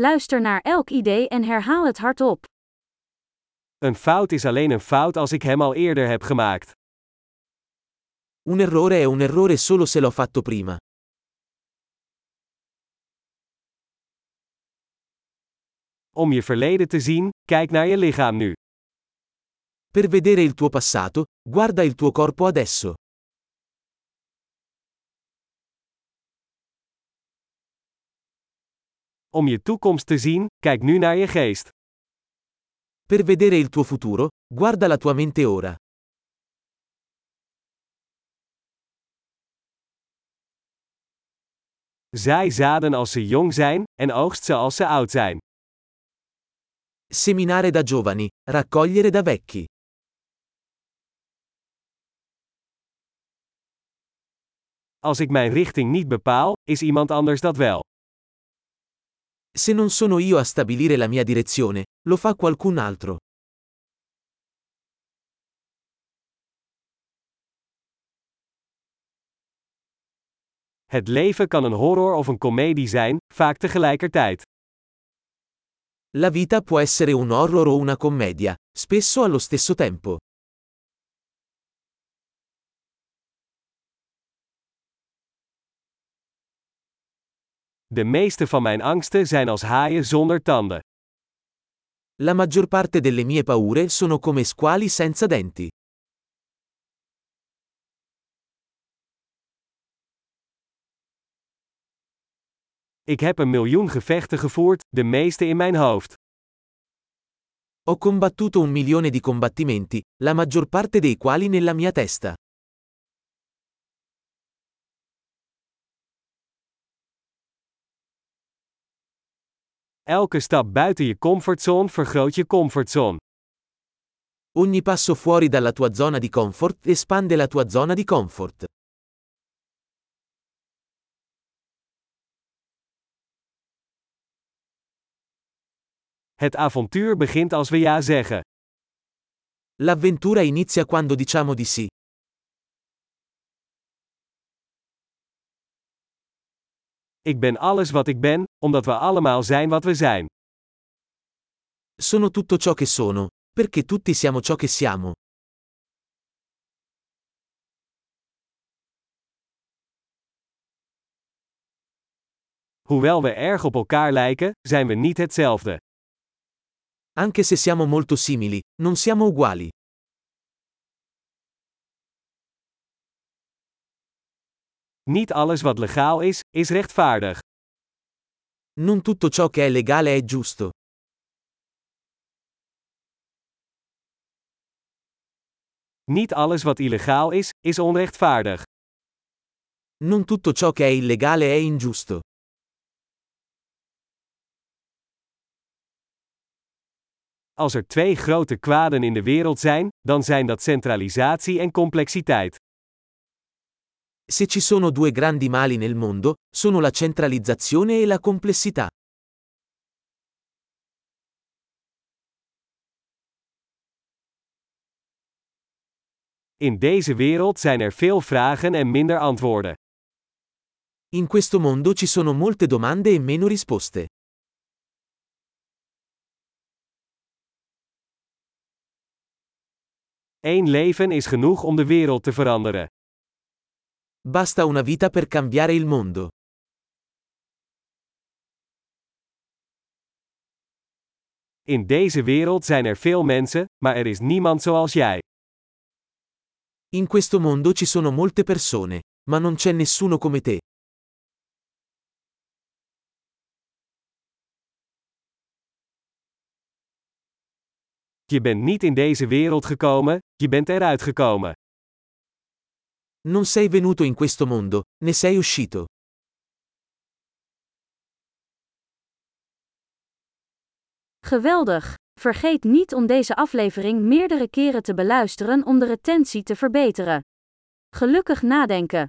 Luister naar elk idee en herhaal het hardop. Een fout is alleen een fout als ik hem al eerder heb gemaakt. Un errore è un errore solo se l'ho fatto prima. Om je verleden te zien, kijk naar je lichaam nu. Per vedere il tuo passato, guarda il tuo corpo adesso. Om je toekomst te zien, kijk nu naar je geest. Per vedere il tuo futuro, guarda la tua mente ora. Zaai zaden als ze jong zijn, en oogst ze als ze oud zijn. Seminare da giovani, raccogliere da vecchi. Als ik mijn richting niet bepaal, is iemand anders dat wel. Se non sono io a stabilire la mia direzione, lo fa qualcun altro. Het leven kan een horror of een komedie zijn, vaak tegelijkertijd. La vita può essere un horror o una commedia, spesso allo stesso tempo. De meeste van mijn angsten zijn als haaien zonder tanden. La maggior parte delle mie paure sono come squali senza denti. Ik heb een miljoen gevechten gevoerd, de meeste in mijn hoofd. Ho combattuto un milione di combattimenti, la maggior parte dei quali nella mia testa. Elke stap buiten je comfortzone vergroot je comfortzone. Ogni passo fuori dalla tua zona di comfort espande la tua zona di comfort. Het avontuur begint als we ja zeggen. L'avventura inizia quando diciamo di sì. Ik ben alles wat ik ben, omdat we allemaal zijn wat we zijn. Sono tutto ciò che sono, perché tutti siamo ciò che siamo. Hoewel we erg op elkaar lijken, zijn we niet hetzelfde. Anche se siamo molto simili, non siamo uguali. Niet alles wat legaal is, is rechtvaardig. Non tutto ciò che è legale è giusto. Niet alles wat illegaal is, is onrechtvaardig. Non tutto ciò che è illegale è ingiusto. Als er twee grote kwaden in de wereld zijn, dan zijn dat centralisatie en complexiteit. Se ci sono due grandi mali nel mondo, sono la centralizzazione e la complessità. In deze wereld zijn er veel vragen en minder antwoorden. In questo mondo ci sono molte domande e meno risposte. Eén leven is genoeg om de wereld te veranderen. Basta una vita per cambiare il mondo. In deze wereld zijn er veel mensen, maar er is niemand zoals jij. In questo mondo ci sono molte persone, ma non c'è nessuno come te. Je bent niet in deze wereld gekomen, je bent eruit gekomen. Non sei venuto in questo mondo, ne sei uscito. Geweldig! Vergeet niet om deze aflevering meerdere keren te beluisteren om de retentie te verbeteren. Gelukkig nadenken!